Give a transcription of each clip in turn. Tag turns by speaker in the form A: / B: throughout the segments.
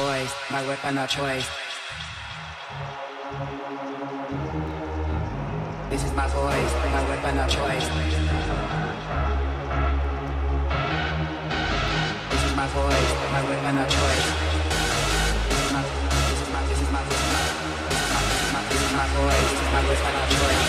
A: voice, my weapon of choice. This is my voice, my weapon of choice. This is my voice, my weapon of choice. This is my, this is my, this is my, this is my, this is my, this is my voice, my weapon of choice.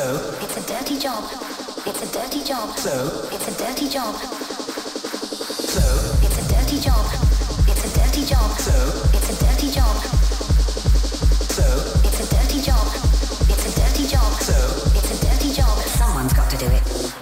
B: So
C: it's a dirty job. It's a dirty job.
B: So
C: it's a dirty job.
B: So
C: it's a dirty job. It's a dirty job.
B: So
C: it's a dirty job.
B: So
C: it's a dirty job. It's a dirty job.
B: So
C: it's a dirty job. Someone's got to do it.